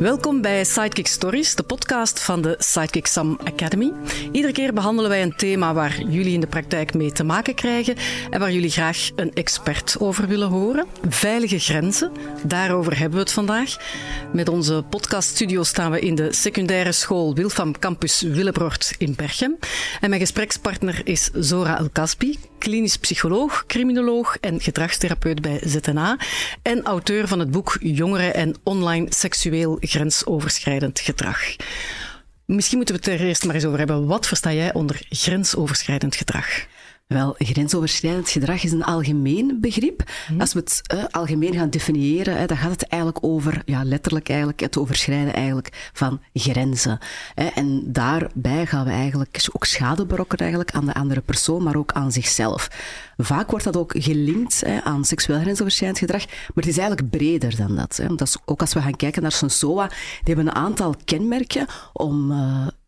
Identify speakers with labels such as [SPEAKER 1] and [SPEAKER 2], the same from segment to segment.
[SPEAKER 1] Welkom bij Sidekick Stories, de podcast van de Sidekick Sam Academy. Iedere keer behandelen wij een thema waar jullie in de praktijk mee te maken krijgen en waar jullie graag een expert over willen horen. Veilige grenzen, daarover hebben we het vandaag. Met onze podcaststudio staan we in de secundaire school Wilfam Campus Willebroort in Berchem. En mijn gesprekspartner is Zora El-Kasbi, klinisch psycholoog, criminoloog en gedragstherapeut bij ZNA en auteur van het boek Jongeren en online seksueel grensoverschrijdend gedrag. Misschien moeten we het er eerst maar eens over hebben. Wat versta jij onder grensoverschrijdend gedrag?
[SPEAKER 2] Wel, grensoverschrijdend gedrag is een algemeen begrip. Mhm. Als we het uh, algemeen gaan definiëren, uh, dan gaat het eigenlijk over, ja, letterlijk eigenlijk, het overschrijden eigenlijk van grenzen. Uh, en daarbij gaan we eigenlijk ook schade berokkenen eigenlijk aan de andere persoon, maar ook aan zichzelf. Vaak wordt dat ook gelinkt aan seksueel grensoverschrijdend gedrag, maar het is eigenlijk breder dan dat. Hè. dat is, ook als we gaan kijken naar Sensoa, die hebben een aantal kenmerken om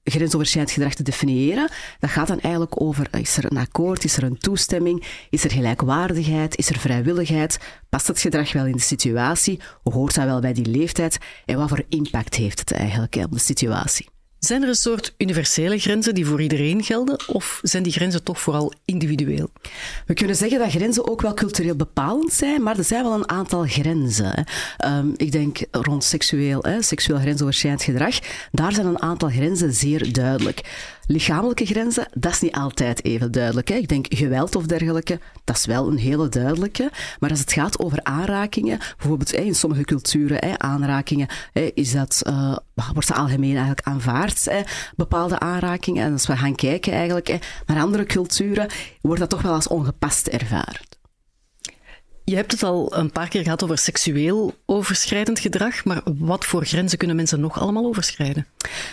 [SPEAKER 2] grensoverschrijdend gedrag te definiëren. Dat gaat dan eigenlijk over, is er een akkoord, is er een toestemming, is er gelijkwaardigheid, is er vrijwilligheid, past het gedrag wel in de situatie, hoort dat wel bij die leeftijd en wat voor impact heeft het eigenlijk op de situatie.
[SPEAKER 1] Zijn er een soort universele grenzen die voor iedereen gelden, of zijn die grenzen toch vooral individueel?
[SPEAKER 2] We kunnen zeggen dat grenzen ook wel cultureel bepalend zijn, maar er zijn wel een aantal grenzen. Um, ik denk rond seksueel, hè, seksueel grensoverschrijdend gedrag, daar zijn een aantal grenzen zeer duidelijk. Lichamelijke grenzen, dat is niet altijd even duidelijk. Hè. Ik denk geweld of dergelijke, dat is wel een hele duidelijke. Maar als het gaat over aanrakingen, bijvoorbeeld in sommige culturen, aanrakingen, is dat, uh, wordt dat algemeen eigenlijk aanvaard, bepaalde aanrakingen. En als we gaan kijken eigenlijk naar andere culturen, wordt dat toch wel als ongepast ervaren.
[SPEAKER 1] Je hebt het al een paar keer gehad over seksueel overschrijdend gedrag, maar wat voor grenzen kunnen mensen nog allemaal overschrijden?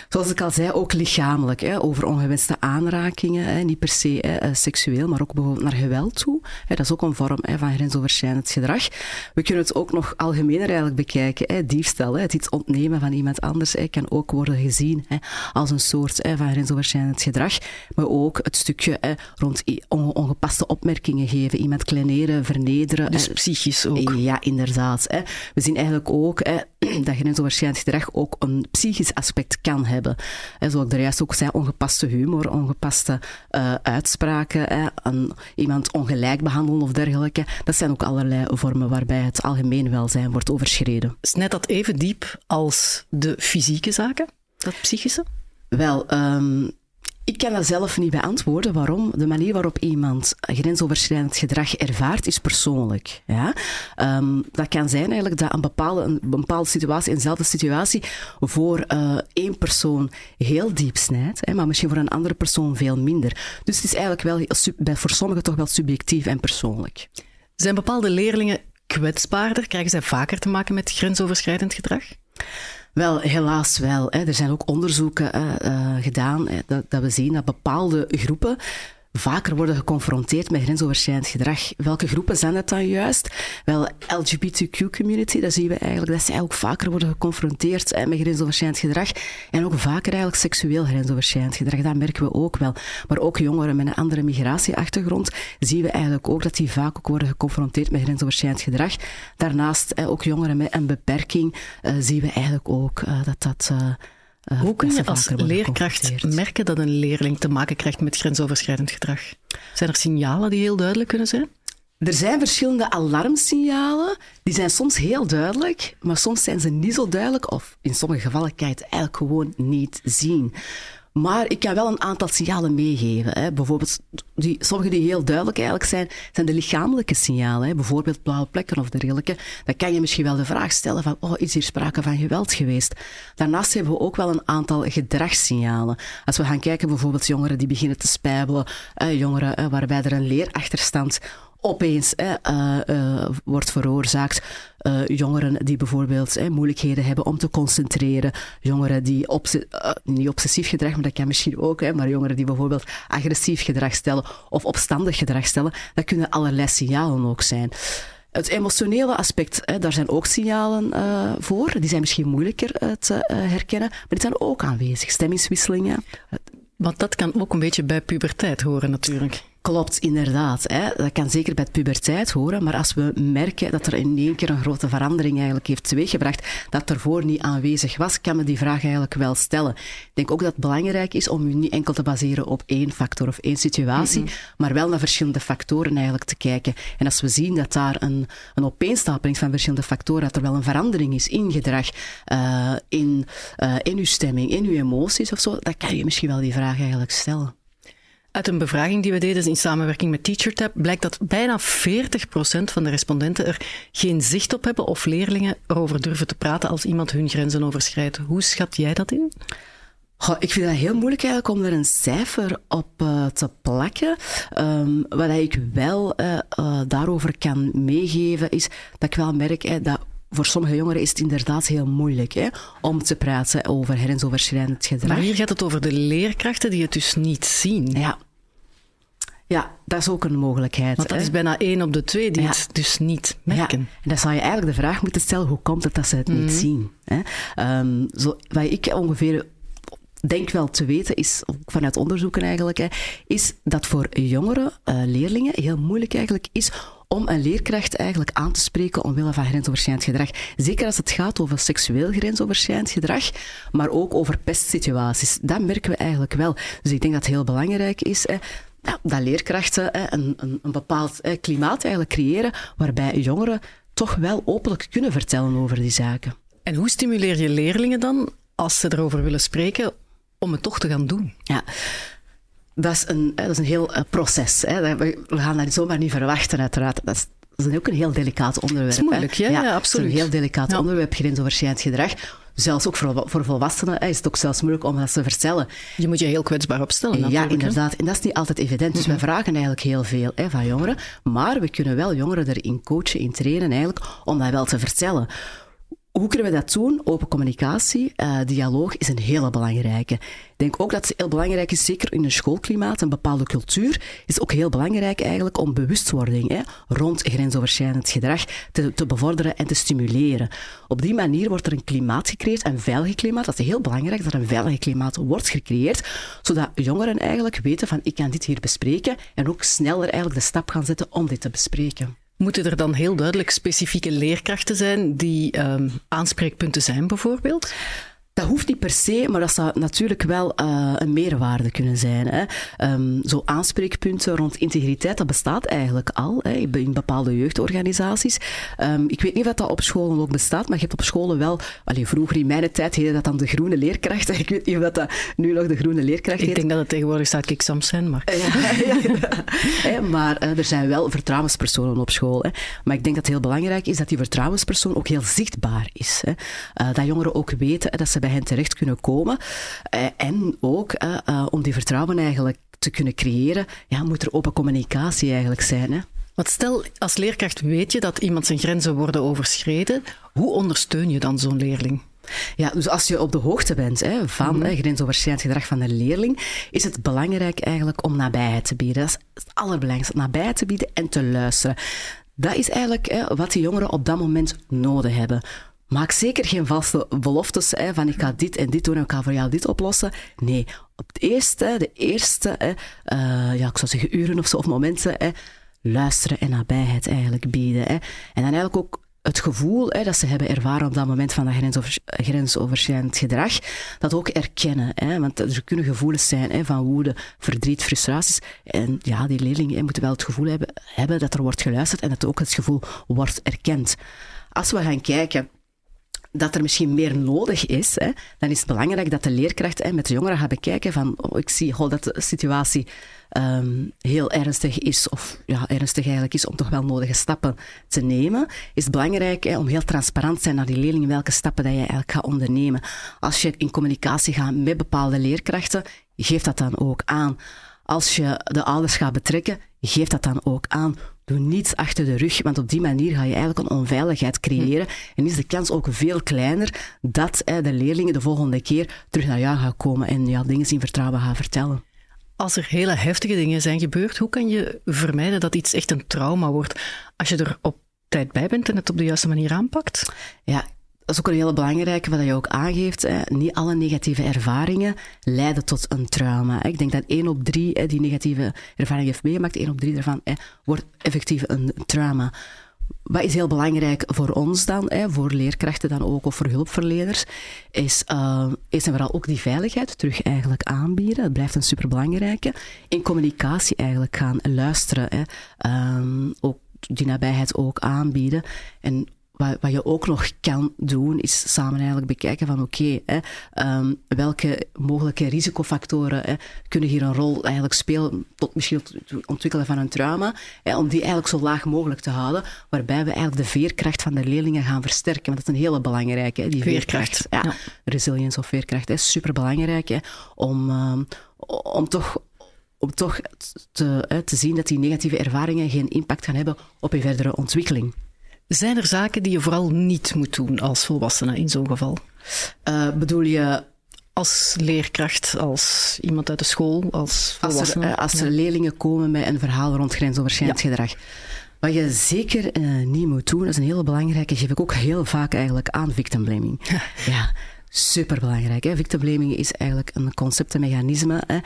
[SPEAKER 2] Zoals ik al zei, ook lichamelijk, hè, over ongewenste aanrakingen, hè, niet per se hè, eh, seksueel, maar ook bijvoorbeeld naar geweld toe. Hè, dat is ook een vorm hè, van grensoverschrijdend gedrag. We kunnen het ook nog algemener eigenlijk bekijken. Hè, diefstal, hè, het iets ontnemen van iemand anders, hè, kan ook worden gezien hè, als een soort hè, van grensoverschrijdend gedrag. Maar ook het stukje hè, rond ongepaste opmerkingen geven, iemand kleineren, vernederen.
[SPEAKER 1] Dus psychisch ook.
[SPEAKER 2] Ja, inderdaad. Hè. We zien eigenlijk ook hè, dat grensoverschrijdend gedrag ook een psychisch aspect kan hebben. Hè, zoals ik er juist ook zei, ongepaste humor, ongepaste uh, uitspraken, hè, een, iemand ongelijk behandelen of dergelijke. Dat zijn ook allerlei vormen waarbij het algemeen welzijn wordt overschreden.
[SPEAKER 1] Snijdt dat even diep als de fysieke zaken, dat psychische?
[SPEAKER 2] Wel, um, ik kan dat zelf niet beantwoorden. Waarom? De manier waarop iemand grensoverschrijdend gedrag ervaart, is persoonlijk. Ja? Um, dat kan zijn eigenlijk dat een bepaalde, een bepaalde situatie, eenzelfde situatie, voor uh, één persoon heel diep snijdt, hè, maar misschien voor een andere persoon veel minder. Dus het is eigenlijk wel voor sommigen toch wel subjectief en persoonlijk.
[SPEAKER 1] Zijn bepaalde leerlingen kwetsbaarder? Krijgen zij vaker te maken met grensoverschrijdend gedrag?
[SPEAKER 2] Wel, helaas wel. Hè. Er zijn ook onderzoeken uh, gedaan dat, dat we zien dat bepaalde groepen vaker worden geconfronteerd met grensoverschrijdend gedrag. Welke groepen zijn dat dan juist? Wel, LGBTQ-community, daar zien we eigenlijk dat zij ook vaker worden geconfronteerd met grensoverschrijdend gedrag. En ook vaker eigenlijk seksueel grensoverschrijdend gedrag. Dat merken we ook wel. Maar ook jongeren met een andere migratieachtergrond zien we eigenlijk ook dat die vaak ook worden geconfronteerd met grensoverschrijdend gedrag. Daarnaast ook jongeren met een beperking uh, zien we eigenlijk ook dat dat... Uh,
[SPEAKER 1] uh, Hoe kun je als leerkracht merken dat een leerling te maken krijgt met grensoverschrijdend gedrag? Zijn er signalen die heel duidelijk kunnen zijn?
[SPEAKER 2] Er zijn verschillende alarmsignalen. Die zijn soms heel duidelijk, maar soms zijn ze niet zo duidelijk. Of in sommige gevallen kan je het eigenlijk gewoon niet zien. Maar ik kan wel een aantal signalen meegeven. Hè. Bijvoorbeeld, die, sommige die heel duidelijk eigenlijk zijn, zijn de lichamelijke signalen. Hè. Bijvoorbeeld blauwe plekken of dergelijke. Dan kan je misschien wel de vraag stellen van, oh, is hier sprake van geweld geweest? Daarnaast hebben we ook wel een aantal gedragssignalen. Als we gaan kijken bijvoorbeeld jongeren die beginnen te spijbelen, eh, jongeren eh, waarbij er een leerachterstand opeens uh, uh, wordt veroorzaakt. Uh, jongeren die bijvoorbeeld moeilijkheden hebben om te concentreren. Jongeren die niet obsessief gedrag, maar dat kan misschien ook. maar jongeren die bijvoorbeeld agressief gedrag stellen of opstandig gedrag stellen. Dat kunnen allerlei signalen ook zijn. Het emotionele aspect, hè, daar zijn ook signalen voor. Die zijn misschien moeilijker te herkennen, maar die zijn ook aanwezig. Stemmingswisselingen.
[SPEAKER 1] Want dat kan ook een beetje bij puberteit horen natuurlijk.
[SPEAKER 2] Klopt, inderdaad. Hè. Dat kan zeker bij puberteit horen, maar als we merken dat er in één keer een grote verandering eigenlijk heeft teweeggebracht, dat ervoor niet aanwezig was, kan men die vraag eigenlijk wel stellen. Ik denk ook dat het belangrijk is om u niet enkel te baseren op één factor of één situatie, maar wel naar verschillende factoren eigenlijk te kijken. En als we zien dat daar een, een opeenstapeling van verschillende factoren, dat er wel een verandering is in gedrag, uh, in, uh, in uw stemming, in uw emoties of zo, dan kan je misschien wel die vraag eigenlijk stellen.
[SPEAKER 1] Uit een bevraging die we deden in samenwerking met TeacherTap blijkt dat bijna 40% van de respondenten er geen zicht op hebben of leerlingen erover durven te praten als iemand hun grenzen overschrijdt. Hoe schat jij dat in?
[SPEAKER 2] Goh, ik vind het heel moeilijk eigenlijk om er een cijfer op uh, te plakken. Um, wat ik wel uh, uh, daarover kan meegeven is dat ik wel merk dat voor sommige jongeren is het inderdaad heel moeilijk hè, om te praten over grensoverschrijdend gedrag.
[SPEAKER 1] Maar hier gaat het over de leerkrachten die het dus niet zien.
[SPEAKER 2] Ja. Ja, dat is ook een mogelijkheid.
[SPEAKER 1] Want dat
[SPEAKER 2] hè?
[SPEAKER 1] is bijna één op de twee die ja. het dus niet merken.
[SPEAKER 2] Ja. En dan zou je eigenlijk de vraag moeten stellen, hoe komt het dat ze het mm -hmm. niet zien? Hè? Um, zo, wat ik ongeveer denk wel te weten, is, vanuit onderzoeken eigenlijk, hè, is dat voor jongere uh, leerlingen heel moeilijk eigenlijk is om een leerkracht eigenlijk aan te spreken omwille van grensoverschrijdend gedrag. Zeker als het gaat over seksueel grensoverschrijdend gedrag, maar ook over pestsituaties. Dat merken we eigenlijk wel. Dus ik denk dat het heel belangrijk is hè, dat leerkrachten hè, een, een, een bepaald klimaat eigenlijk creëren waarbij jongeren toch wel openlijk kunnen vertellen over die zaken.
[SPEAKER 1] En hoe stimuleer je leerlingen dan, als ze erover willen spreken, om het toch te gaan doen?
[SPEAKER 2] Ja. Dat is een, dat is een heel uh, proces. Hè. We gaan dat zomaar niet verwachten, uiteraard. Dat is, dat is ook een heel delicaat onderwerp.
[SPEAKER 1] Dat is moeilijk,
[SPEAKER 2] hè.
[SPEAKER 1] Ja, absoluut.
[SPEAKER 2] Het is een heel delicaat ja. onderwerp, grensoverschrijdend gedrag. Zelfs ook voor, voor volwassenen is het ook zelfs moeilijk om dat te vertellen.
[SPEAKER 1] Je moet je heel kwetsbaar opstellen.
[SPEAKER 2] Ja, inderdaad. En dat is niet altijd evident. Dus mm -hmm. we vragen eigenlijk heel veel hè, van jongeren. Maar we kunnen wel jongeren erin coachen, in trainen eigenlijk, om dat wel te vertellen. Hoe kunnen we dat doen? Open communicatie, uh, dialoog is een hele belangrijke. Ik denk ook dat het heel belangrijk is, zeker in een schoolklimaat, een bepaalde cultuur, is ook heel belangrijk eigenlijk om bewustwording hè, rond grensoverschrijdend gedrag te, te, bevorderen en te stimuleren. Op die manier wordt er een klimaat gecreëerd, een veilig klimaat. Dat is heel belangrijk, dat er een veilig klimaat wordt gecreëerd, zodat jongeren eigenlijk weten van ik kan dit hier bespreken en ook sneller eigenlijk de stap gaan zetten om dit te bespreken.
[SPEAKER 1] Moeten er dan heel duidelijk specifieke leerkrachten zijn die um, aanspreekpunten zijn, bijvoorbeeld?
[SPEAKER 2] Dat hoeft niet per se, maar dat zou natuurlijk wel uh, een meerwaarde kunnen zijn. Hè. Um, zo aanspreekpunten rond integriteit, dat bestaat eigenlijk al hè, in bepaalde jeugdorganisaties. Um, ik weet niet of dat op scholen ook bestaat, maar je hebt op scholen wel... Allee, vroeger in mijn tijd heette dat dan de groene leerkracht. Ik weet niet of dat, dat nu nog de groene leerkracht heet.
[SPEAKER 1] Ik denk dat het tegenwoordig sidekick Sams zijn, maar...
[SPEAKER 2] ja, ja, ja. maar uh, er zijn wel vertrouwenspersonen op school. Hè. Maar ik denk dat het heel belangrijk is dat die vertrouwenspersoon ook heel zichtbaar is. Hè. Uh, dat jongeren ook weten dat ze bij hen terecht kunnen komen. Uh, en ook uh, uh, om die vertrouwen eigenlijk te kunnen creëren, ja, moet er open communicatie eigenlijk zijn. Hè?
[SPEAKER 1] Want stel, als leerkracht weet je dat iemand zijn grenzen worden overschreden, hoe ondersteun je dan zo'n leerling?
[SPEAKER 2] Ja, dus als je op de hoogte bent hè, van mm. hè, grensoverschrijdend gedrag van een leerling, is het belangrijk eigenlijk om nabijheid te bieden. Dat is het allerbelangrijkste, nabijheid te bieden en te luisteren. Dat is eigenlijk hè, wat die jongeren op dat moment nodig hebben. Maak zeker geen vaste beloftes hè, van ik ga dit en dit doen en ik ga voor jou dit oplossen. Nee, op het eerste, de eerste, hè, uh, ja, ik zou zeggen uren of zo, of momenten, hè, luisteren en nabijheid eigenlijk bieden. Hè. En dan eigenlijk ook het gevoel hè, dat ze hebben ervaren op dat moment van dat grensover, grensoverschrijdend gedrag, dat ook erkennen. Hè, want er kunnen gevoelens zijn hè, van woede, verdriet, frustraties. En ja, die leerlingen moeten wel het gevoel hebben, hebben dat er wordt geluisterd en dat ook het gevoel wordt erkend. Als we gaan kijken dat er misschien meer nodig is, hè, dan is het belangrijk dat de leerkracht hè, met de jongeren gaat bekijken van oh, ik zie dat de situatie um, heel ernstig is, of ja, ernstig eigenlijk is, om toch wel nodige stappen te nemen, is het belangrijk hè, om heel transparant te zijn naar die leerlingen welke stappen dat je eigenlijk gaat ondernemen. Als je in communicatie gaat met bepaalde leerkrachten, geef dat dan ook aan. Als je de ouders gaat betrekken, geef dat dan ook aan. Doe niets achter de rug, want op die manier ga je eigenlijk een onveiligheid creëren. En is de kans ook veel kleiner dat hè, de leerlingen de volgende keer terug naar jou gaan komen en ja, dingen in vertrouwen gaan vertellen.
[SPEAKER 1] Als er hele heftige dingen zijn gebeurd, hoe kan je vermijden dat iets echt een trauma wordt als je er op tijd bij bent en het op de juiste manier aanpakt?
[SPEAKER 2] Ja, dat is ook een hele belangrijke, wat je ook aangeeft. Hè. Niet alle negatieve ervaringen leiden tot een trauma. Ik denk dat één op drie die negatieve ervaring heeft meegemaakt, één op drie daarvan wordt effectief een trauma. Wat is heel belangrijk voor ons dan, hè, voor leerkrachten dan ook, of voor hulpverleners, is, uh, is en vooral ook die veiligheid terug eigenlijk aanbieden. Dat blijft een superbelangrijke. In communicatie eigenlijk gaan luisteren. Hè. Um, ook die nabijheid ook aanbieden. En wat, wat, je ook nog kan doen, is samen eigenlijk bekijken van oké, um, welke mogelijke risicofactoren hè, kunnen hier een rol eigenlijk spelen tot misschien het ontwikkelen van een trauma, hè, om die eigenlijk zo laag mogelijk te houden, waarbij we eigenlijk de veerkracht van de leerlingen gaan versterken. Want dat is een hele belangrijke, hè, die veerkracht. Ja, ja. Resilience of veerkracht is superbelangrijk hè, om, um, om toch om toch te, te zien dat die negatieve ervaringen geen impact gaan hebben op je verdere ontwikkeling.
[SPEAKER 1] Zijn er zaken die je vooral niet moet doen als volwassene in zo'n geval?
[SPEAKER 2] Uh, bedoel je
[SPEAKER 1] als leerkracht, als iemand uit de school, als volwassene?
[SPEAKER 2] Als er, als er leerlingen komen met een verhaal rond grensoverschrijdend ja. gedrag. Wat je zeker uh, niet moet doen, dat is een hele belangrijke, geef ik ook heel vaak eigenlijk aan victim blaming. ja. Superbelangrijk. Hè? Is eigenlijk een concept, een mechanisme hè,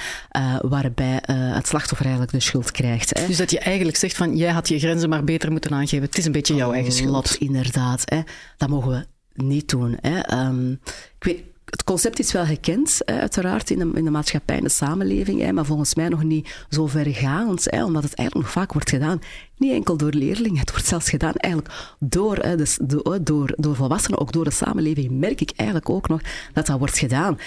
[SPEAKER 2] uh, waarbij uh, het slachtoffer eigenlijk de schuld krijgt. Hè.
[SPEAKER 1] Dus dat je eigenlijk zegt van jij had je grenzen maar beter moeten aangeven. Het is een beetje jouw eigen schuld.
[SPEAKER 2] Klopt, inderdaad. Hè. Dat mogen we niet doen. Hè. Um, ik weet, het concept is wel gekend, uiteraard, in de, in de, maatschappij, in de samenleving, maar volgens mij nog niet zo vergaand, omdat het eigenlijk nog vaak wordt gedaan. Niet enkel door leerlingen, het wordt zelfs gedaan eigenlijk door, dus, door, door volwassenen, ook door de samenleving, merk ik eigenlijk ook nog dat dat wordt gedaan.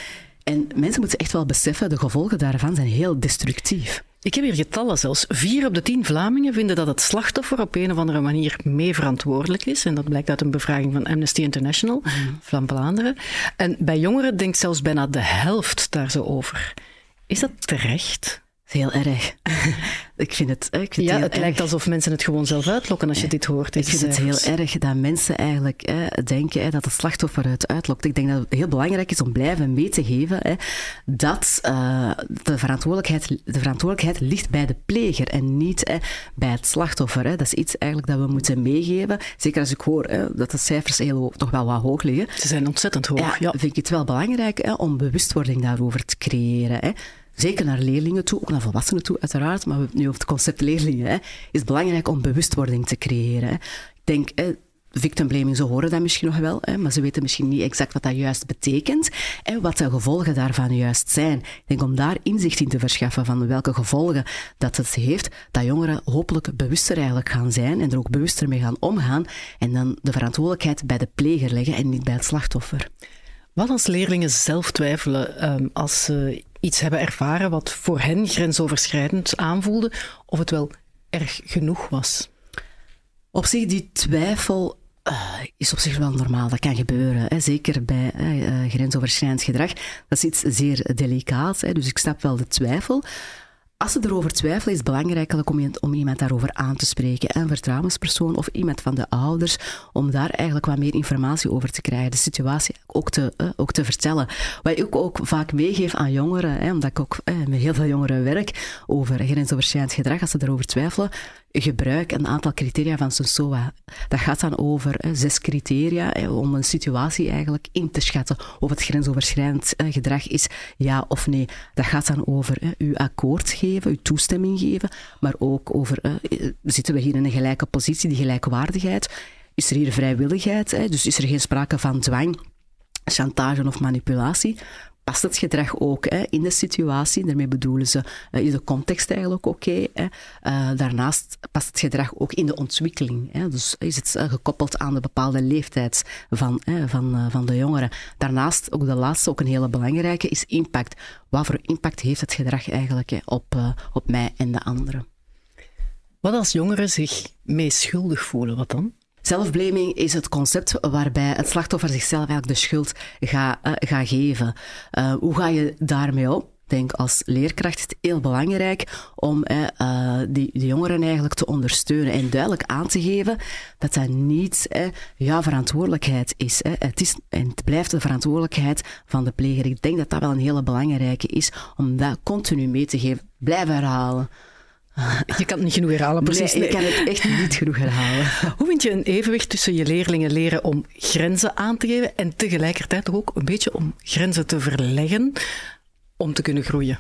[SPEAKER 2] En mensen moeten echt wel beseffen, de gevolgen daarvan zijn heel destructief.
[SPEAKER 1] Ik heb hier getallen zelfs. Vier op de tien Vlamingen vinden dat het slachtoffer op een of andere manier mee verantwoordelijk is. En dat blijkt uit een bevraging van Amnesty International, mm. van Vlaanderen. En bij jongeren denkt zelfs bijna de helft daar zo over. Is dat terecht?
[SPEAKER 2] Heel erg. ik vind het, ik
[SPEAKER 1] vind ja, het, lijkt alsof mensen het gewoon zelf uitlokken als je dit hoort.
[SPEAKER 2] Ik vind het heel erg dat mensen eigenlijk hè, denken dat het slachtoffer het uitlokt. Ik denk dat het heel belangrijk is om blijven mee te geven hè, dat uh, de, verantwoordelijkheid, de verantwoordelijkheid ligt bij de pleger en niet hè, bij het slachtoffer. Hè. Dat is iets eigenlijk dat we moeten meegeven. Zeker als ik hoor hè, dat de cijfers heel, toch wel wat hoog liggen.
[SPEAKER 1] Ze zijn ontzettend hoog. Ja,
[SPEAKER 2] ja. vind ik het wel belangrijk hè, om bewustwording daarover te creëren. Hè. Zeker naar leerlingen toe, ook naar volwassenen toe uiteraard, maar nu over het concept leerlingen, hè, is belangrijk om bewustwording te creëren. Ik denk, hè, victim blaming, ze horen dat misschien nog wel, hè, maar ze weten misschien niet exact wat dat juist betekent en wat de gevolgen daarvan juist zijn. Ik denk om daar inzicht in te verschaffen van welke gevolgen dat het heeft, dat jongeren hopelijk bewuster eigenlijk gaan zijn en er ook bewuster mee gaan omgaan en dan de verantwoordelijkheid bij de pleger leggen en niet bij het slachtoffer.
[SPEAKER 1] Wat als leerlingen zelf twijfelen um, als ze iets hebben ervaren wat voor hen grensoverschrijdend aanvoelde, of het wel erg genoeg was?
[SPEAKER 2] Op zich, die twijfel uh, is op zich wel normaal. Dat kan gebeuren. Hè. Zeker bij uh, grensoverschrijdend gedrag. Dat is iets zeer delicaats. Hè. Dus ik snap wel de twijfel. Als ze erover twijfelen, is het belangrijk om, om iemand daarover aan te spreken. Een vertrouwenspersoon of iemand van de ouders, om daar eigenlijk wat meer informatie over te krijgen. De situatie ook te, uh, ook te vertellen. Wat ik ook vaak meegeef aan jongeren, omdat ik ook uh, met heel veel jongeren werk over grensoverschrijdend gedrag, als ze erover twijfelen, gebruik een aantal criteria van SOA. Dat gaat dan over hè, zes criteria hè, om een situatie eigenlijk in te schatten of het grensoverschrijdend hè, gedrag is, ja of nee. Dat gaat dan over uw akkoord geven, uw toestemming geven, maar ook over, zitten we hier in een gelijke positie, die gelijkwaardigheid? Is er hier vrijwilligheid? Dus is er geen sprake van dwang? chantage of manipulatie past het gedrag ook hè, in de situatie. Daarmee bedoelen ze, uh, is de context eigenlijk oké? Uh, daarnaast past het gedrag ook in de ontwikkeling. Hè, dus is het uh, gekoppeld aan de bepaalde leeftijd van, van, van de jongeren. Daarnaast, ook de laatste, ook een hele belangrijke, is impact. Wat voor impact heeft het gedrag eigenlijk hè, op, op mij en de anderen?
[SPEAKER 1] Wat als jongeren zich meest schuldig voelen, wat dan?
[SPEAKER 2] Zelfblaming is het concept waarbij het slachtoffer zichzelf eigenlijk de schuld gaat uh, ga geven. Uh, hoe ga je daarmee om? Denk als leerkracht is het heel belangrijk om uh, die, jongeren eigenlijk te ondersteunen en duidelijk aan te geven dat dat niet jouw verantwoordelijkheid is. Het is en het blijft de verantwoordelijkheid van de pleger. Ik denk dat dat wel een hele belangrijke is om dat continu mee te geven. Blijven herhalen.
[SPEAKER 1] Je kan het niet genoeg herhalen, precies.
[SPEAKER 2] Nee, ik kan het echt niet genoeg herhalen.
[SPEAKER 1] Hoe vind je een evenwicht tussen je leerlingen leren om grenzen aan te geven en tegelijkertijd toch ook een beetje om grenzen te verleggen om te kunnen groeien?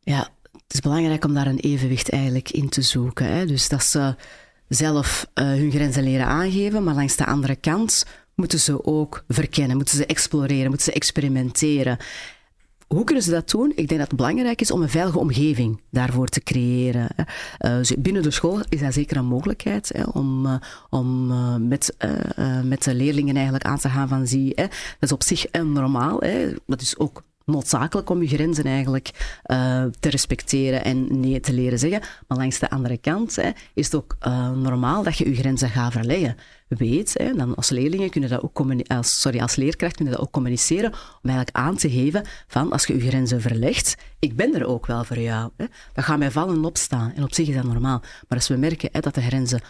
[SPEAKER 2] Ja, het is belangrijk om daar een evenwicht eigenlijk in te zoeken. Hè? Dus dat ze zelf uh, hun grenzen leren aangeven, maar langs de andere kant moeten ze ook verkennen, moeten ze exploreren, moeten ze experimenteren. Hoe kunnen ze dat doen? Ik denk dat het belangrijk is om een veilige omgeving daarvoor te creëren. Uh, binnen de school is dat zeker een mogelijkheid hè, om, uh, om uh, met, met de leerlingen eigenlijk aan te gaan van zie, hè, dat is op zich normaal. Hè, dat is ook noodzakelijk om je grenzen eigenlijk te respecteren en nee te leren zeggen. Maar langs de andere kant hè, is het ook normaal dat je je grenzen gaat verleggen. Weet, dan als leerlingen kunnen dat ook als, sorry, als leerkracht kunnen dat ook communiceren om eigenlijk aan te geven van als je je grenzen verlegt, ik ben er ook wel voor jou. Hè. Dat gaat mij vallen en opstaan. En op zich is dat normaal. Maar als we merken hè, dat de grenzen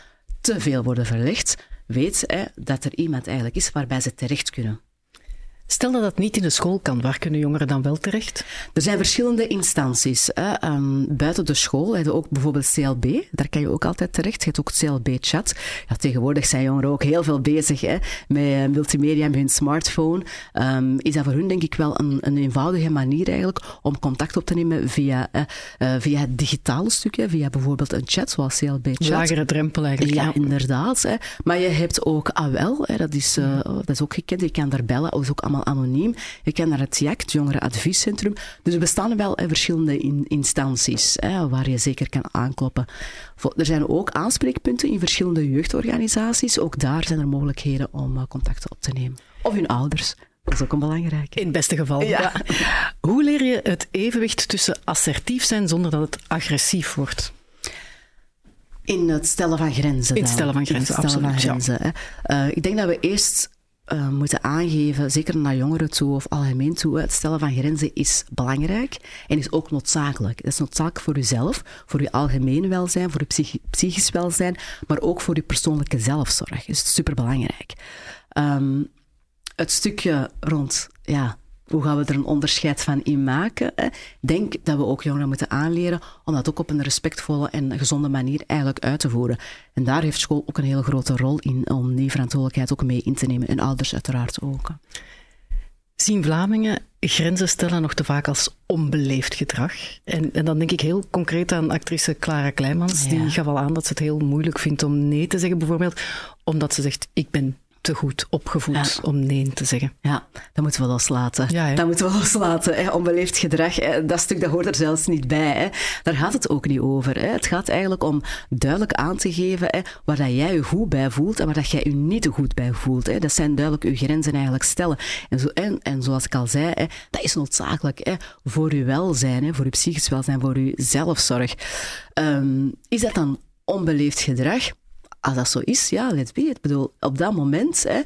[SPEAKER 2] te veel worden verlegd, weet dat er iemand eigenlijk is waarbij ze terecht kunnen.
[SPEAKER 1] Stel dat dat niet in de school kan, waar kunnen jongeren dan wel terecht?
[SPEAKER 2] Er zijn verschillende instanties. Hè. Um, buiten de school heb je ook bijvoorbeeld CLB. Daar kan je ook altijd terecht. Je hebt ook CLB-chat. Ja, tegenwoordig zijn jongeren ook heel veel bezig hè, met eh, multimedia en hun smartphone. Um, is dat voor hun denk ik wel een, een, eenvoudige manier eigenlijk om contact op te nemen via, uh, uh, via het digitale stukje, via bijvoorbeeld een chat zoals CLB-chat.
[SPEAKER 1] Lagere drempel eigenlijk.
[SPEAKER 2] Ja, ja. inderdaad. Hè. Maar je hebt ook AWEL, hè, dat, is, dat is ook gekend. Je kan daar bellen. Dat is ook allemaal anoniem. Je kan naar het JAC, het Jongerenadviescentrum. Dus er bestaan wel verschillende in, instanties hè, waar je zeker kan aankloppen. Er zijn ook aanspreekpunten in verschillende jeugdorganisaties. Ook daar zijn er mogelijkheden om uh, contacten op te nemen. Of hun ouders. Dat is ook een belangrijke.
[SPEAKER 1] In het beste geval. Ja. ja. Hoe leer je het evenwicht tussen assertief zijn zonder dat het agressief wordt?
[SPEAKER 2] In het stellen van grenzen.
[SPEAKER 1] In het stellen van grenzen,
[SPEAKER 2] stellen
[SPEAKER 1] absoluut.
[SPEAKER 2] Van grenzen, ja. uh, ik denk dat we eerst uh, moeten aangeven, zeker naar jongeren toe of algemeen toe, het stellen van grenzen is belangrijk en is ook noodzakelijk. Dat is noodzakelijk voor jezelf, voor je algemeen welzijn, voor je psych psychisch welzijn, maar ook voor je persoonlijke zelfzorg. Dus het is superbelangrijk. Um, het stukje rond ja, hoe gaan we er een onderscheid van in maken? Ik denk dat we ook jongeren moeten aanleren om dat ook op een respectvolle en gezonde manier eigenlijk uit te voeren. En daar heeft school ook een hele grote rol in om die verantwoordelijkheid ook mee in te nemen. En ouders uiteraard ook.
[SPEAKER 1] Zien Vlamingen grenzen stellen nog te vaak als onbeleefd gedrag? En, en dan denk ik heel concreet aan actrice Clara Kleimans. Ja. Die gaf al aan dat ze het heel moeilijk vindt om nee te zeggen, bijvoorbeeld, omdat ze zegt: Ik ben te goed opgevoed ja. om nee te zeggen.
[SPEAKER 2] Ja, dat moeten we loslaten. Ja, dat moeten we loslaten. Hè. Onbeleefd gedrag, hè. dat stuk dat hoort er zelfs niet bij. Hè. Daar gaat het ook niet over. Hè. Het gaat eigenlijk om duidelijk aan te geven hè, waar dat jij je goed bij voelt en waar dat jij je niet te goed bij voelt. Hè. Dat zijn duidelijk je grenzen eigenlijk stellen. En, zo, en, en zoals ik al zei, hè, dat is noodzakelijk hè, voor je welzijn, hè, voor je psychisch welzijn, voor je zelfzorg. Um, is dat dan onbeleefd gedrag? Als dat zo is, ja, let's be it. Ik bedoel, op dat moment, hè,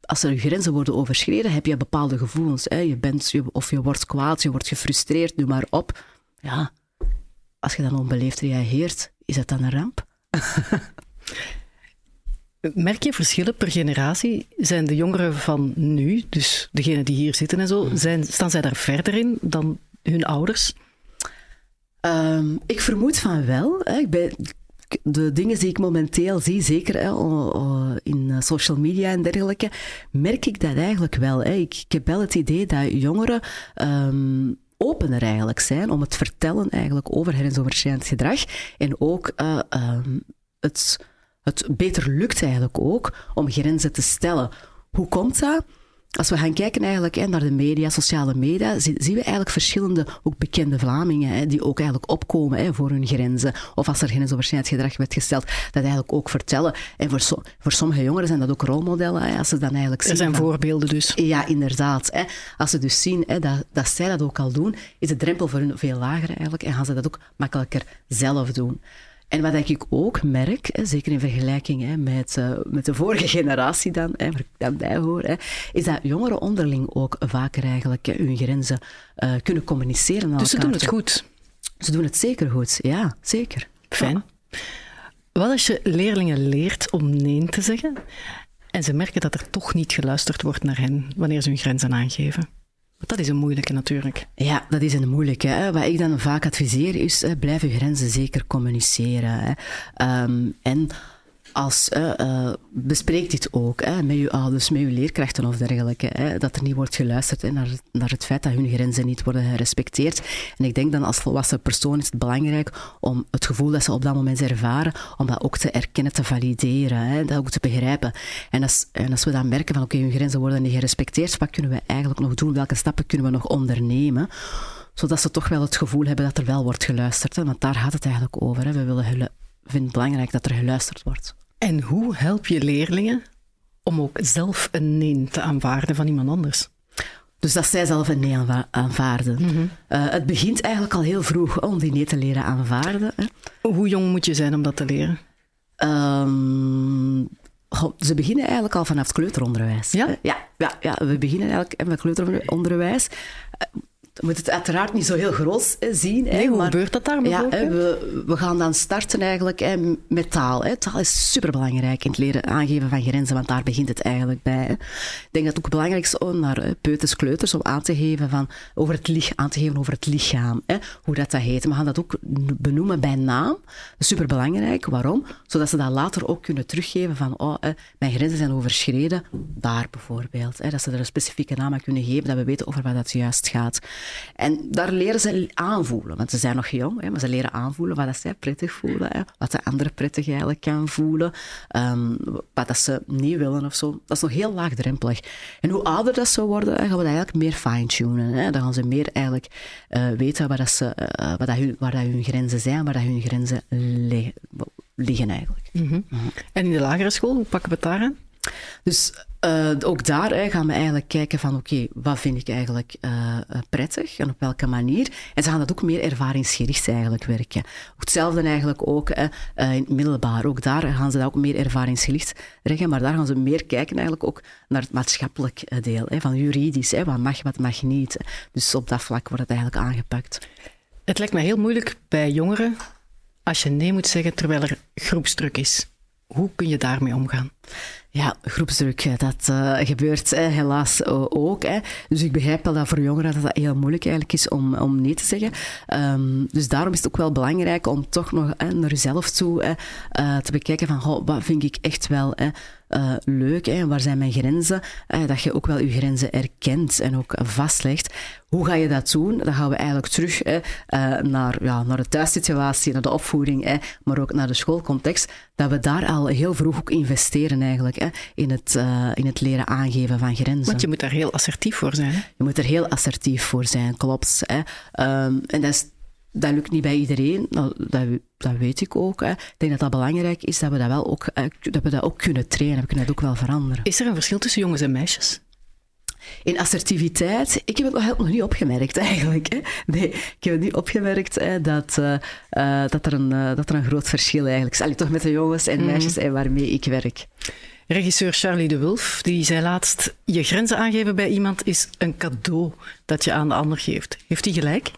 [SPEAKER 2] als er grenzen worden overschreden, heb je bepaalde gevoelens. Hè. Je bent, je, of je wordt kwaad, je wordt gefrustreerd, noem maar op. Ja, als je dan onbeleefd reageert, is dat dan een ramp?
[SPEAKER 1] Merk je verschillen per generatie? Zijn de jongeren van nu, dus degenen die hier zitten en zo, zijn, staan zij daar verder in dan hun ouders?
[SPEAKER 2] Um, ik vermoed van wel. Hè. Ik ben, de dingen die ik momenteel zie, zeker in eh, social media en dergelijke, merk ik dat eigenlijk wel. Hè. Ik, heb wel het idee dat jongeren um, opener eigenlijk zijn om het vertellen eigenlijk over grensoverschrijdend gedrag. En ook uh, um, het, het beter lukt eigenlijk ook om grenzen te stellen. Hoe komt dat? Als we gaan kijken eigenlijk hè, naar de media, sociale media, zien we eigenlijk verschillende, ook bekende Vlamingen, hè, die ook eigenlijk opkomen hè, voor hun grenzen. Of als er grensoverschrijdend gedrag werd gesteld, dat eigenlijk ook vertellen. En voor, so, voor sommige jongeren zijn dat ook rolmodellen. Hè, als ze dan eigenlijk zien,
[SPEAKER 1] er zijn voorbeelden dus.
[SPEAKER 2] Ja, inderdaad. Hè. Als ze dus zien hè, dat, dat zij dat ook al doen, is de drempel voor hun veel lager eigenlijk en gaan ze dat ook makkelijker zelf doen. En wat ik ook merk, hè, zeker in vergelijking hè, met, uh, met de vorige generatie dan, hè, waar ik dan bij hoor, hè, is dat jongeren onderling ook vaker eigenlijk hun grenzen uh, kunnen communiceren.
[SPEAKER 1] Dus ze doen het goed?
[SPEAKER 2] Ze doen het zeker goed, ja, zeker.
[SPEAKER 1] Fijn. Ja. Wat als je leerlingen leert om nee te zeggen en ze merken dat er toch niet geluisterd wordt naar hen wanneer ze hun grenzen aangeven? Dat is een moeilijke natuurlijk.
[SPEAKER 2] Ja, dat is een moeilijke. Hè. Wat ik dan vaak adviseer is, hè, blijf je grenzen zeker communiceren. Hè. Ehm, en als, uh, bespreek dit ook hè, met je ouders, met je leerkrachten of dergelijke. Hè, dat er niet wordt geluisterd naar, naar het feit dat hun grenzen niet worden gerespecteerd. En ik denk dan als volwassen persoon is het belangrijk om het gevoel dat ze op dat moment ervaren, om dat ook te erkennen, te valideren, hè, dat ook te begrijpen. En als, en als we dan merken van oké, hun grenzen worden niet gerespecteerd, wat kunnen we eigenlijk nog doen? Welke stappen kunnen we nog ondernemen? Zodat ze toch wel het gevoel hebben dat er wel wordt geluisterd. Want daar gaat het eigenlijk over. Hè? We willen vinden het belangrijk dat er geluisterd wordt.
[SPEAKER 1] En hoe help je leerlingen om ook zelf een nee te aanvaarden van iemand anders?
[SPEAKER 2] Dus dat zij zelf een nee aanvaarden. Mm het begint eigenlijk al heel vroeg om die nee te leren aanvaarden. Hè.
[SPEAKER 1] Hoe jong moet je zijn om dat te leren?
[SPEAKER 2] Um, ze beginnen eigenlijk al vanaf het kleuteronderwijs.
[SPEAKER 1] Ja?
[SPEAKER 2] Ja, ja, ja we beginnen eigenlijk met kleuteronderwijs je moet het uiteraard niet zo heel groot zien.
[SPEAKER 1] Nee, hoe gebeurt dat daar
[SPEAKER 2] ja, we, we gaan dan starten eigenlijk hè, met taal. Hè. Taal is superbelangrijk in het leren aangeven van grenzen, want daar begint het eigenlijk bij. Hè. Ik denk dat het ook belangrijk is om naar peuters, kleuters, om aan te geven, van, over, het lichaam, aan te geven over het lichaam. Hè, hoe dat, dat heet. We gaan dat ook benoemen bij naam. Superbelangrijk. Waarom? Zodat ze dat later ook kunnen teruggeven van, oh, hè, mijn grenzen zijn overschreden. Daar bijvoorbeeld. Hè, dat ze er een specifieke naam aan kunnen geven, dat we weten over wat dat juist gaat. En daar leren ze aanvoelen, want ze zijn nog jong, hè, maar ze leren aanvoelen wat dat zij prettig voelen, hè, wat de andere prettig eigenlijk kan voelen, um, wat dat ze niet willen of zo. Dat is nog heel laagdrempelig. En hoe ouder dat ze worden, gaan we dat eigenlijk meer fine-tunen. Dan gaan ze meer eigenlijk uh, weten waar, dat ze, uh, wat dat hun, waar dat hun grenzen zijn, waar dat hun grenzen liggen, eigenlijk.
[SPEAKER 1] Mm -hmm. En in de lagere school, hoe pakken we het daar aan?
[SPEAKER 2] Dus uh, ook daar hè, gaan we eigenlijk kijken van oké, wat vind ik eigenlijk uh, prettig en op welke manier. En ze gaan dat ook meer ervaringsgericht eigenlijk werken. Hetzelfde eigenlijk ook in het middelbaar. Ook daar gaan ze dat ook meer ervaringsgericht werken, maar daar gaan ze meer kijken eigenlijk ook naar het maatschappelijk deel. Hè, van juridisch, hè, wat mag, wat mag niet. Dus op dat vlak wordt het eigenlijk aangepakt.
[SPEAKER 1] Het lijkt me heel moeilijk bij jongeren als je nee moet zeggen terwijl er groepsdruk is. Hoe kun je daarmee omgaan?
[SPEAKER 2] Ja, groepsdruk, dat uh, gebeurt helaas ook. Hè. Dus ik begrijp wel dat voor jongeren dat, dat heel moeilijk eigenlijk is om, om nee te zeggen. Um, dus daarom is het ook wel belangrijk om toch nog naar jezelf toe uh, te bekijken van wat vind ik echt wel uh, leuk en waar zijn mijn grenzen. dat je ook wel je grenzen erkent en ook vastlegt. Hoe ga je dat doen? Dan gaan we eigenlijk terug hè, naar, ja, naar de thuissituatie, naar de opvoeding, maar ook naar de schoolcontext. Dat we daar al heel vroeg ook investeren eigenlijk in, het, in het leren aangeven van grenzen.
[SPEAKER 1] Want je moet daar heel assertief voor zijn. Hè?
[SPEAKER 2] Je moet er heel assertief voor zijn, klopt. Hè? Um, en dat, is, dat lukt niet bij iedereen, nou, dat, dat weet ik ook. Hè. Ik denk dat dat belangrijk is, dat we dat, wel ook, dat we dat ook kunnen trainen. We kunnen dat ook wel veranderen.
[SPEAKER 1] Is er een verschil tussen jongens en meisjes?
[SPEAKER 2] In assertiviteit, ik heb het nog, nog niet opgemerkt eigenlijk. Hè. Nee, ik heb het niet opgemerkt hè, dat, uh, uh, dat, er een, uh, dat er een groot verschil eigenlijk is. Allee, toch met de jongens en mhm. meisjes mm. waarmee ik werk.
[SPEAKER 1] Regisseur Charlie de Wulf die zei laatst: Je grenzen aangeven bij iemand is een cadeau dat je aan de ander geeft. Heeft hij gelijk?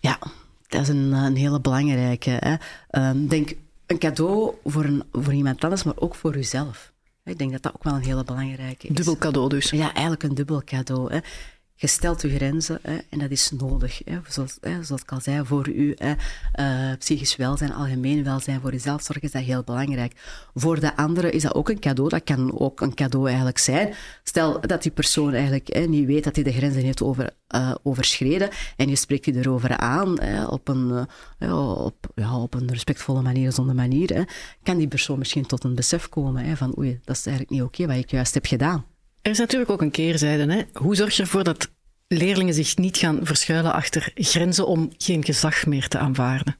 [SPEAKER 2] Ja, dat is een, een hele belangrijke. Hè. Um, denk een cadeau voor, een, voor iemand anders, maar ook voor uzelf. Ik denk dat dat ook wel een hele belangrijke is.
[SPEAKER 1] Dubbel cadeau dus.
[SPEAKER 2] Ja, eigenlijk een dubbel cadeau. Hè. Je stelt je grenzen hè, en dat is nodig. Hè. Zoals, hè, zoals ik al zei, voor u, uh, psychisch welzijn, algemeen welzijn, voor jezelf zorgen is dat heel belangrijk. Voor de anderen is dat ook een cadeau. Dat kan ook een cadeau eigenlijk zijn. Stel dat die persoon eigenlijk niet weet dat hij de grenzen heeft over, uh, overschreden en je spreekt die erover aan op, een, uh, op, ja, op een respectvolle manier, zonder manier, kan die persoon misschien tot een besef komen van oei, dat is eigenlijk niet oké wat ik juist heb gedaan.
[SPEAKER 1] Er is natuurlijk ook een keerzijde. Hè? Hoe zorg je ervoor dat leerlingen zich niet gaan verschuilen achter grenzen om geen gezag meer te aanvaarden?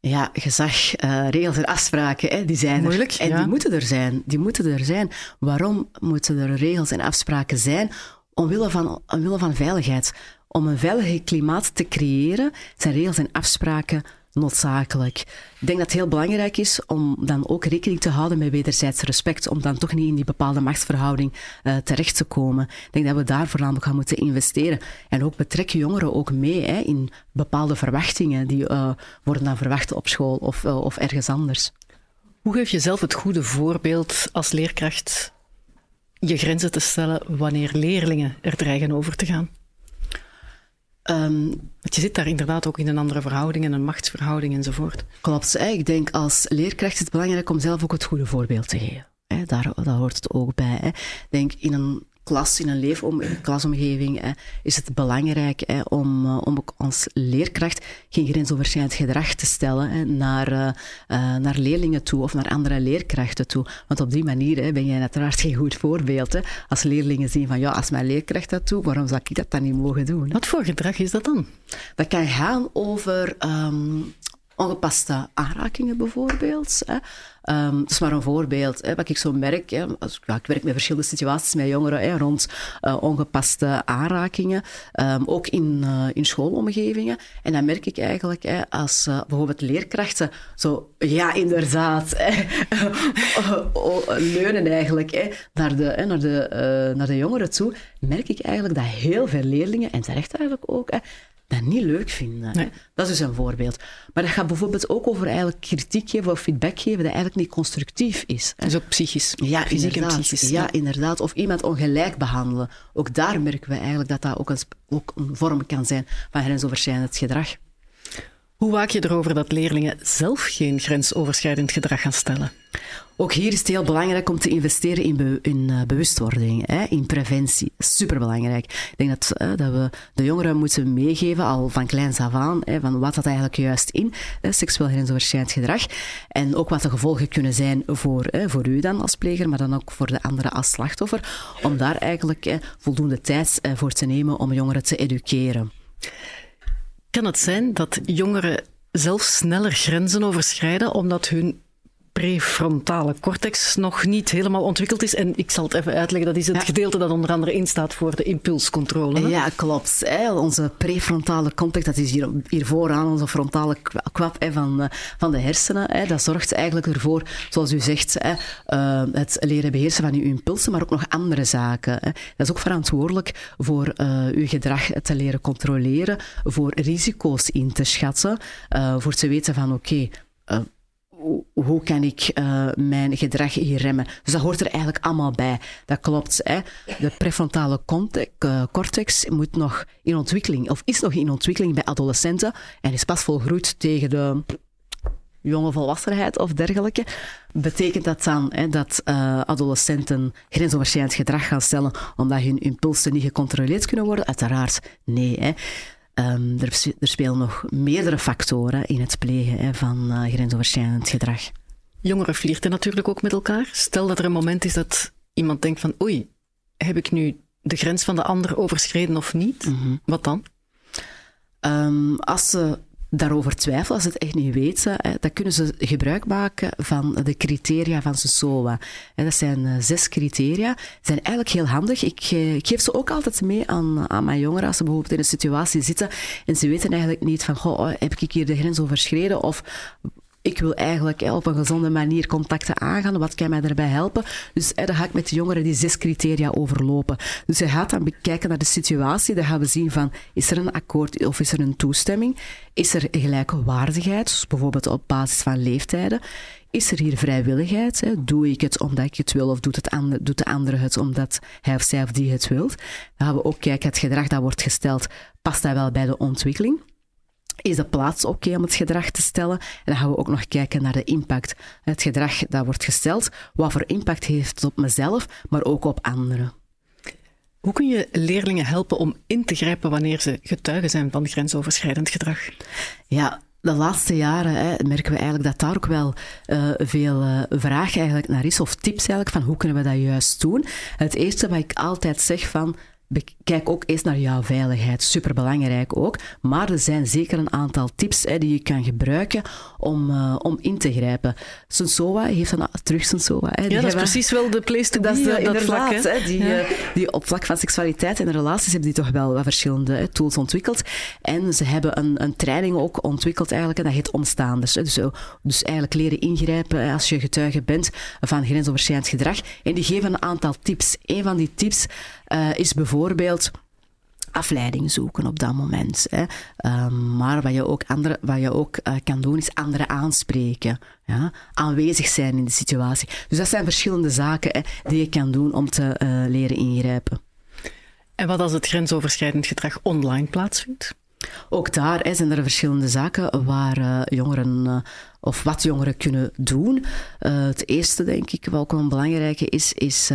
[SPEAKER 2] Ja, gezag, uh, regels en afspraken, hè, die zijn
[SPEAKER 1] Moeilijk,
[SPEAKER 2] er. En die moeten er zijn. Die moeten er zijn. Waarom moeten er regels en afspraken zijn? Omwille van, omwille van veiligheid. Om een veilig klimaat te creëren, zijn regels en afspraken noodzakelijk. Ik denk dat het heel belangrijk is om dan ook rekening te houden met wederzijds respect, om dan toch niet in die bepaalde machtsverhouding uh, terecht te komen. Ik denk dat we daar voornamelijk gaan moeten investeren. En ook betrekken jongeren ook mee hè, in bepaalde verwachtingen die uh, worden dan verwacht op school of, uh, of ergens anders.
[SPEAKER 1] Hoe geef je zelf het goede voorbeeld als leerkracht je grenzen te stellen wanneer leerlingen er dreigen over te gaan? Um, Want je zit daar inderdaad ook in een andere verhouding en een machtsverhouding enzovoort.
[SPEAKER 2] Klopt. Ik denk als leerkracht is het belangrijk om zelf ook het goede voorbeeld te geven. Daar, daar hoort het ook bij. Ik denk in een klas, in een leefom, klasomgeving, is het belangrijk om, eh, om ook als leerkracht geen grensoverschrijdend gedrag te stellen naar, uh, naar leerlingen toe of naar andere leerkrachten toe. Want op die manier ben jij uiteraard geen goed voorbeeld. Hè. Als leerlingen zien van ja, als mijn leerkracht dat doet, waarom zou ik dat dan niet mogen doen?
[SPEAKER 1] Wat voor gedrag is dat dan?
[SPEAKER 2] Dat kan gaan over um, ongepaste aanrakingen bijvoorbeeld. Hè. Um, dat is maar een voorbeeld. Hè, wat ik zo merk. Hè, als, ik werk met verschillende situaties met jongeren rond uh, ongepaste aanrakingen. Um, ook in, uh, in schoolomgevingen. En dan merk ik eigenlijk hè, als uh, bijvoorbeeld leerkrachten zo, ja, inderdaad, leunen eigenlijk hè, naar, de, hè, naar, de, naar de jongeren toe, merk ik eigenlijk dat heel veel leerlingen, en terecht eigenlijk ook, dat niet leuk vinden. Dat is dus een voorbeeld. Maar dat gaat bijvoorbeeld ook over eigenlijk kritiek geven of feedback geven dat eigenlijk niet constructief is.
[SPEAKER 1] Dat is ook psychisch.
[SPEAKER 2] Ja, Fysiek en psychisch. Ja, inderdaad. Of iemand ongelijk behandelen. Ook daar merken we eigenlijk dat dat ook een, ook een vorm kan zijn van grensoverschrijdend gedrag.
[SPEAKER 1] Hoe waak je erover dat leerlingen zelf geen grensoverschrijdend gedrag gaan stellen?
[SPEAKER 2] Ook hier is het heel belangrijk om te investeren in, in uh, bewustwording, hè, in preventie. Superbelangrijk. Ik denk dat, uh, dat we de jongeren moeten meegeven, al van kleins af aan, hè, van wat dat eigenlijk juist in, seksueel grensoverschrijdend gedrag. En ook wat de gevolgen kunnen zijn voor, voor u dan als pleger, maar dan ook voor de anderen als slachtoffer. Om daar eigenlijk voldoende tijd voor te nemen om jongeren te educeren.
[SPEAKER 1] Kan het zijn dat jongeren zelf sneller grenzen overschrijden omdat hun prefrontale cortex nog niet helemaal ontwikkeld is. En ik zal het even uitleggen, dat is het gedeelte dat onder andere instaat voor de impulscontrole.
[SPEAKER 2] Ja, klopt. Hè. Onze prefrontale cortex, dat is hier, hier vooraan, onze frontale kwap hè, van, eh, van de hersenen. Hè. Dat zorgt eigenlijk ervoor, zoals u zegt, hè, uh, het leren beheersen van uw impulsen, maar ook nog andere zaken. Hè. Dat is ook verantwoordelijk voor uh, uw gedrag te leren controleren, voor risico's in te schatten, uh, voor te weten van oké, okay, hoe kan ik uh, mijn gedrag hier remmen? Dus dat hoort er eigenlijk allemaal bij. Dat klopt. Hè? De prefrontale uh, cortex moet nog in ontwikkeling, of is nog in ontwikkeling bij adolescenten en is pas volgroeid tegen de jonge volwassenheid of dergelijke. Betekent dat dan hè, dat uh, adolescenten grensoverschrijdend gedrag gaan stellen omdat hun impulsen niet gecontroleerd kunnen worden? Uiteraard nee. Hè. Um, er, er, spelen nog meerdere factoren in het plegen hè, van uh, grensoverschrijdend gedrag.
[SPEAKER 1] Jongeren flirten natuurlijk ook met elkaar. Stel dat er een moment is dat iemand denkt van oei, heb ik nu de grens van de ander overschreden of niet? Mm -hmm. Wat dan?
[SPEAKER 2] Um, als ze daarover twijfelen, als ze het echt niet weten, dan kunnen ze gebruik maken van de criteria van SOA. Dat zijn eh, zes criteria. Die zijn eigenlijk heel handig. Ik, eh, ik geef ze ook altijd mee aan, aan mijn jongeren als ze bijvoorbeeld in een situatie zitten en ze weten eigenlijk niet van, goh, heb ik hier de grens overschreden of ik wil eigenlijk op een gezonde manier contacten aangaan. Wat kan mij daarbij helpen? Dus dan ga ik met de jongeren die zes criteria overlopen. Dus je gaat dan bekijken naar de situatie. Dan gaan we zien van, is er een akkoord of is er een toestemming? Is er gelijkwaardigheid, dus bijvoorbeeld op basis van leeftijden? Is er hier vrijwilligheid? Hè? Doe ik het omdat ik het wil of doet, het ander, doet de andere het omdat hij of zij of die het wil? Dan gaan we ook kijken, het gedrag dat wordt gesteld, past dat wel bij de ontwikkeling? Is de plaats oké okay om het gedrag te stellen? En dan gaan we ook nog kijken naar de impact. Het gedrag dat wordt gesteld, wat voor impact heeft het op mezelf, maar ook op anderen.
[SPEAKER 1] Hoe kun je leerlingen helpen om in te grijpen wanneer ze getuigen zijn van grensoverschrijdend gedrag?
[SPEAKER 2] Ja, de laatste jaren hè, merken we eigenlijk dat daar ook wel uh, veel uh, vraag eigenlijk naar is, of tips eigenlijk van hoe kunnen we dat juist doen. Het eerste wat ik altijd zeg van Kijk ook eens naar jouw veiligheid, superbelangrijk ook. Maar er zijn zeker een aantal tips hè, die je kan gebruiken om, uh, om in te grijpen. Sensoa heeft een terug Sensoa. Hè,
[SPEAKER 1] ja, dat is precies wel de place to be. Dat is de, dat vlak,
[SPEAKER 2] hè, die, ja. uh, die op vlak van seksualiteit en relaties hebben die toch wel wat verschillende tools ontwikkeld. En ze hebben een, een training ook ontwikkeld eigenlijk, en dat heet omstaanders. Hè. Dus, dus eigenlijk leren ingrijpen als je getuige bent van grensoverschrijdend gedrag. En die geven een aantal tips. Een van die tips uh, is bijvoorbeeld afleiding zoeken op dat moment. Hè. Ehm, maar wat je ook, andere, wat je ook uh, kan doen, is anderen aanspreken. Ja? Aanwezig zijn in de situatie. Dus dat zijn verschillende zaken hè, die je kan doen om te uh, leren ingrijpen.
[SPEAKER 1] En wat als het grensoverschrijdend gedrag online plaatsvindt?
[SPEAKER 2] Ook daar hè, zijn er verschillende zaken waar uh, jongeren of wat jongeren kunnen doen. Uh, het eerste, denk ik, wel een belangrijke is, is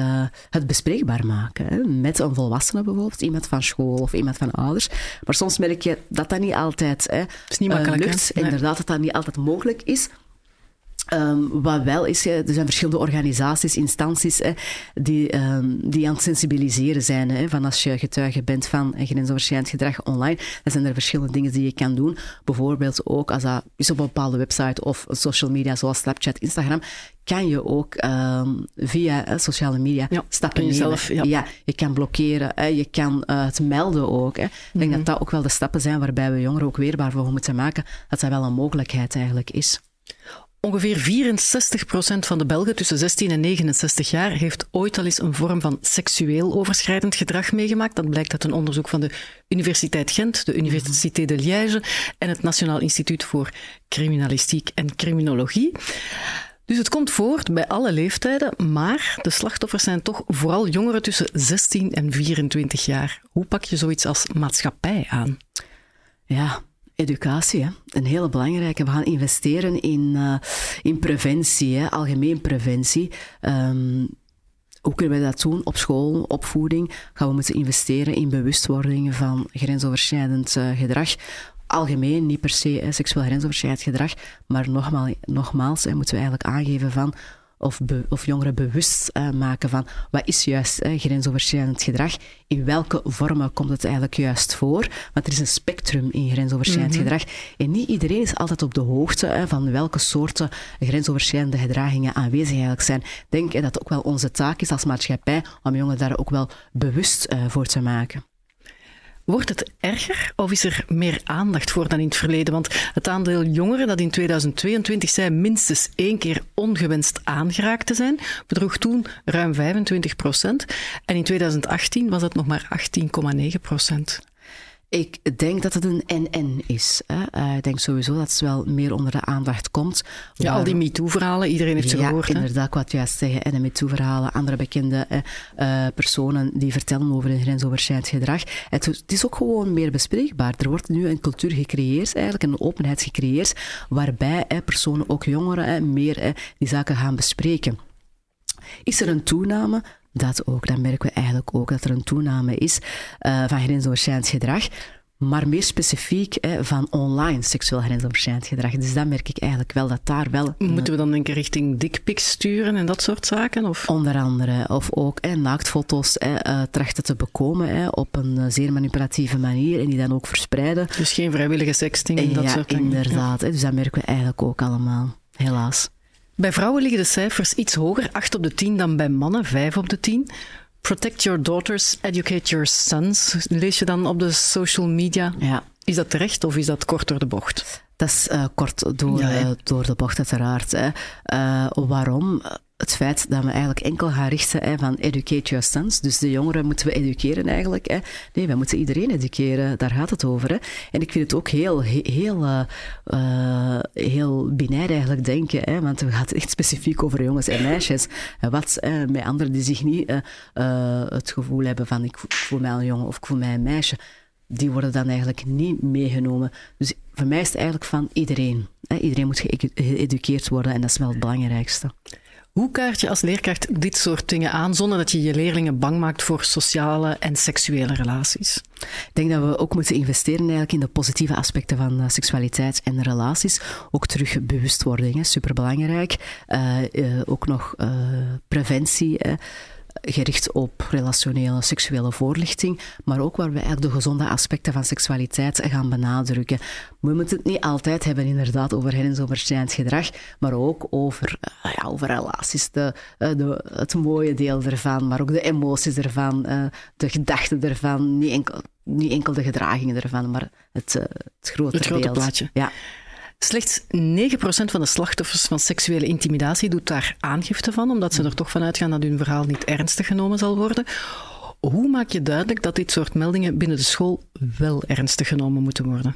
[SPEAKER 2] het bespreekbaar maken. Hè, met een volwassene bijvoorbeeld, iemand van school of iemand van ouders. Maar soms merk je dat dat niet altijd hè,
[SPEAKER 1] is niet makkelijk,
[SPEAKER 2] lukt.
[SPEAKER 1] Nee.
[SPEAKER 2] Inderdaad, dat dat niet altijd mogelijk is. Um, wat wel is, er zijn verschillende organisaties, instanties die, um, die aan het sensibiliseren zijn. Hè, van als je getuige bent van grensoverschrijdend gedrag online, dan zijn er verschillende dingen die je kan doen. Bijvoorbeeld ook als dat is op een bepaalde website of social media zoals Snapchat, Instagram, kan je ook um, via uh, sociale media
[SPEAKER 1] ja,
[SPEAKER 2] stappen
[SPEAKER 1] nemen.
[SPEAKER 2] Jezelf, ja. ja. je kan blokkeren, hè, je kan uh, het melden ook. Hè. Ik denk mm -hmm. dat dat ook wel de stappen zijn waarbij we jongeren ook weerbaar voor moeten maken, dat dat wel een mogelijkheid eigenlijk is.
[SPEAKER 1] Ongeveer 64% van de Belgen tussen 16 en 69 jaar heeft ooit al eens een vorm van seksueel overschrijdend gedrag meegemaakt. Dat blijkt uit een onderzoek van de Universiteit Gent, de Université de Liège en het Nationaal Instituut voor Criminalistiek en Criminologie. Dus het komt voort bij alle leeftijden, maar de slachtoffers zijn toch vooral jongeren tussen 16 en 24 jaar. Hoe pak je zoiets als maatschappij aan?
[SPEAKER 2] Ja, educatie, een hele belangrijke. We gaan investeren in, uh, in preventie, algemeen preventie. Um, hoe kunnen we dat doen? Op school, opvoeding. Gaan we moeten investeren in bewustwording van grensoverschrijdend uh, gedrag. Algemeen, niet per se hè, seksueel grensoverschrijdend gedrag, maar nogmaals, nogmaals moeten we eigenlijk aangeven van of, be, of jongeren bewust uh, maken van wat is juist uh, grensoverschrijdend gedrag, in welke vormen komt het eigenlijk juist voor, want er is een spectrum in grensoverschrijdend mm -hmm. gedrag en niet iedereen is altijd op de hoogte uh, van welke soorten grensoverschrijdende gedragingen aanwezig eigenlijk zijn. Ik denk dat het ook wel onze taak is als maatschappij om jongeren daar ook wel bewust voor te maken.
[SPEAKER 1] Wordt het erger of is er meer aandacht voor dan in het verleden? Want het aandeel jongeren dat in 2022 zei minstens één keer ongewenst aangeraakt te zijn, bedroeg toen ruim 25 procent. En in 2018 was dat nog maar 18,9 procent.
[SPEAKER 2] Ik denk dat het een en-en is. Hè. Uh, ik denk sowieso dat het wel meer onder de aandacht komt.
[SPEAKER 1] Ja, al die MeToo-verhalen, iedereen heeft ze
[SPEAKER 2] ja,
[SPEAKER 1] gehoord.
[SPEAKER 2] Ja, inderdaad, wat juist zeggen. En de MeToo-verhalen, andere bekende uh, personen die vertellen over hun grensoverschrijdend gedrag. Het, het, is ook gewoon meer bespreekbaar. Er wordt nu een cultuur gecreëerd, eigenlijk een openheid gecreëerd, waarbij personen, ook jongeren, meer die zaken gaan bespreken. Is er een toename? Dat ook. Dan merken we eigenlijk ook dat er een toename is uh, van grensoverschrijdend gedrag. Maar meer specifiek hè, van online seksueel grensoverschrijdend gedrag. Dus dat merk ik eigenlijk wel, dat daar wel...
[SPEAKER 1] Moeten we dan denken richting dickpics sturen en dat soort zaken? Of?
[SPEAKER 2] Onder andere. Of ook hè, naaktfoto's hè, uh, trachten te bekomen hè, op een uh, zeer manipulatieve manier en die dan ook verspreiden.
[SPEAKER 1] Dus geen vrijwillige sexting en dat
[SPEAKER 2] ja,
[SPEAKER 1] soort dingen?
[SPEAKER 2] inderdaad. Ja. Dus dat merken we eigenlijk ook allemaal. Helaas.
[SPEAKER 1] Bij vrouwen liggen de cijfers iets hoger, 8 op de 10, dan bij mannen, 5 op de 10. Protect your daughters, educate your sons. Lees je dan op de social media?
[SPEAKER 2] Ja.
[SPEAKER 1] Is dat terecht of is dat kort door de bocht?
[SPEAKER 2] Dat is uh, kort door,
[SPEAKER 1] Ja,
[SPEAKER 2] uh, door de bocht, uiteraard. Hè. Uh, waarom? Het feit dat we eigenlijk enkel gaan richten hè, van educate your sons. Dus de jongeren moeten we educeren eigenlijk. Hè. Nee, wij moeten iedereen educeren. Daar gaat het over. Hè. En ik vind het ook heel, heel, heel binair eigenlijk denken. Hè. Want het gaat echt specifiek over jongens en meisjes. Wat met anderen die zich niet het gevoel hebben van ik voel mij een jongen of ik voel mij een meisje die worden dan eigenlijk niet meegenomen. Dus voor mij is het eigenlijk van iedereen. Hè? Iedereen moet geëduceerd worden en dat is wel het belangrijkste.
[SPEAKER 1] Hoe kaart je als leerkracht dit soort dingen aan zonder dat je je leerlingen bang maakt voor sociale en seksuele relaties?
[SPEAKER 2] Ik denk dat we ook moeten investeren eigenlijk in de positieve aspecten van uh, seksualiteit en relaties. Ook terug bewustwording, superbelangrijk. Uh, uh, ook nog preventie gericht op relationele seksuele voorlichting, maar ook waar we eigenlijk de gezonde aspecten van seksualiteit gaan benadrukken. We moeten het niet altijd hebben inderdaad over grensoverschrijdend gedrag, maar ook over, uh, ja, over relaties, de, uh, de, het mooie deel ervan, maar ook de emoties ervan, uh, de gedachten ervan, niet enkel, niet enkel de gedragingen ervan, maar het, het grote
[SPEAKER 1] Het grote
[SPEAKER 2] beeld.
[SPEAKER 1] plaatje.
[SPEAKER 2] Ja.
[SPEAKER 1] Slechts 9% van de slachtoffers van seksuele intimidatie doet daar aangifte van, omdat ze er toch van uitgaan dat hun verhaal niet ernstig genomen zal worden. Hoe maak je duidelijk dat dit soort meldingen binnen de school wel ernstig genomen moeten worden?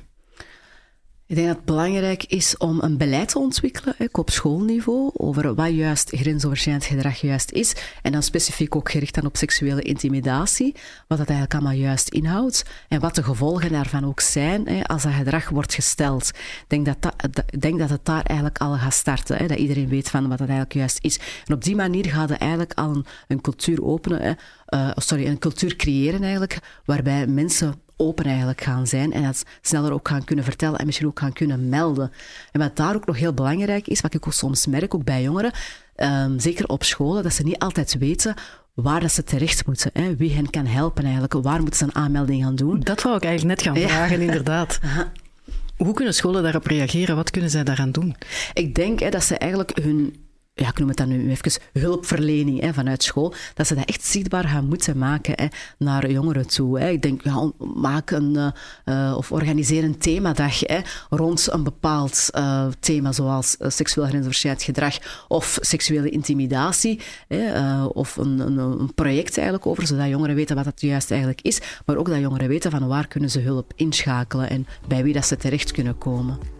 [SPEAKER 2] Ik denk dat het belangrijk is om een beleid te ontwikkelen, op schoolniveau, over wat juist grensoverschrijdend gedrag juist is. En dan specifiek ook gericht dan op seksuele intimidatie, wat dat eigenlijk allemaal juist inhoudt. En wat de gevolgen daarvan ook zijn als dat gedrag wordt gesteld. Ik denk dat, dat, denk dat het daar eigenlijk al gaat starten. Dat iedereen weet van wat dat eigenlijk juist is. En op die manier gaat het eigenlijk al een, een cultuur openen, uh, sorry, een cultuur creëren eigenlijk, waarbij mensen open eigenlijk gaan zijn en dat sneller ook gaan kunnen vertellen en misschien ook gaan kunnen melden. En wat daar ook nog heel belangrijk is, wat ik ook soms merk, ook bij jongeren, um, zeker op scholen, dat ze niet altijd weten waar dat ze terecht moeten. Hè? Wie hen kan helpen eigenlijk. Waar moeten ze een aanmelding gaan doen?
[SPEAKER 1] Dat wou ik eigenlijk net gaan vragen, inderdaad. Hoe kunnen scholen daarop reageren? Wat kunnen zij daaraan doen?
[SPEAKER 2] Ik denk hè, dat ze eigenlijk hun ja, ik noem het dan nu even hulpverlening hè, vanuit school, dat ze dat echt zichtbaar gaan moeten maken hè, naar jongeren toe. Ik denk, ja, maak een uh, of organiseer een themadag hè, rond een bepaald uh, thema, zoals seksueel grensoverschrijdend gedrag of seksuele intimidatie, hè, of een, een, een, project eigenlijk over, zodat jongeren weten wat dat juist eigenlijk is, maar ook dat jongeren weten van waar kunnen ze hulp inschakelen en bij wie dat ze terecht kunnen komen.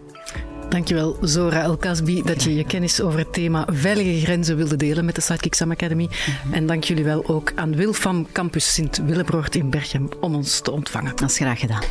[SPEAKER 1] Dankjewel, Zora El-Kasbi, dat je je kennis over het thema veilige grenzen wilde delen met de Sidekick Sam Academy. Mhm. En dank jullie wel ook aan Wilfam Campus Sint-Willebroort in Berchem om ons te ontvangen.
[SPEAKER 2] Dat is graag gedaan.